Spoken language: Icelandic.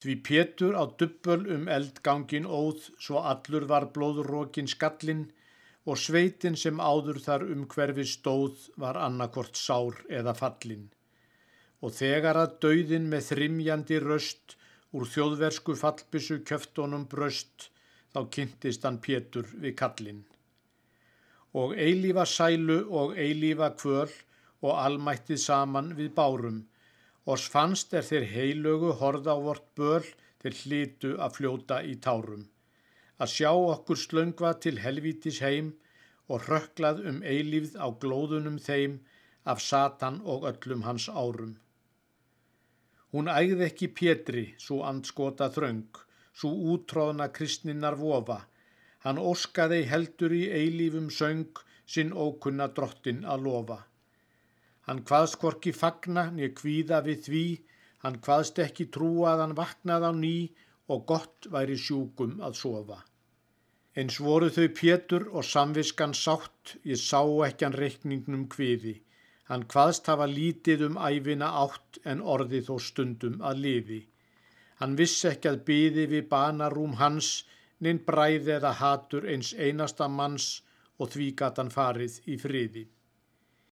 Því Pétur á dubböl um eldgangin óð svo allur var blóðrókin skallin og sveitin sem áður þar um hverfi stóð var annarkort sár eða fallin. Og þegar að dauðin með þrimjandi röst úr þjóðversku fallbissu köftunum bröst þá kynntist hann Pétur við kallin. Og eilífa sælu og eilífa kvöl og almættið saman við bárum. Oss fannst er þeir heilögu horða á vort böl þeir hlitu að fljóta í tárum að sjá okkur slöngva til helvítis heim og hrökklað um eilífð á glóðunum þeim af Satan og öllum hans árum. Hún ægði ekki Pétri, svo andskota þröng, svo útróðna kristninnar vofa. Hann óskaði heldur í eilífum söng sinn ókunna drottin að lofa. Hann hvaðst hvorki fagna niður kvíða við því, hann hvaðst ekki trúa að hann vaknað á ný og gott væri sjúkum að sofa. Eins voru þau Pétur og samviskan sátt, ég sá ekki hann reikningnum kviði. Hann hvaðst hafa lítið um æfina átt en orði þó stundum að lifi. Hann vissi ekki að byði við banarúm hans, neinn bræði eða hatur eins einasta manns og því gata hann farið í friði.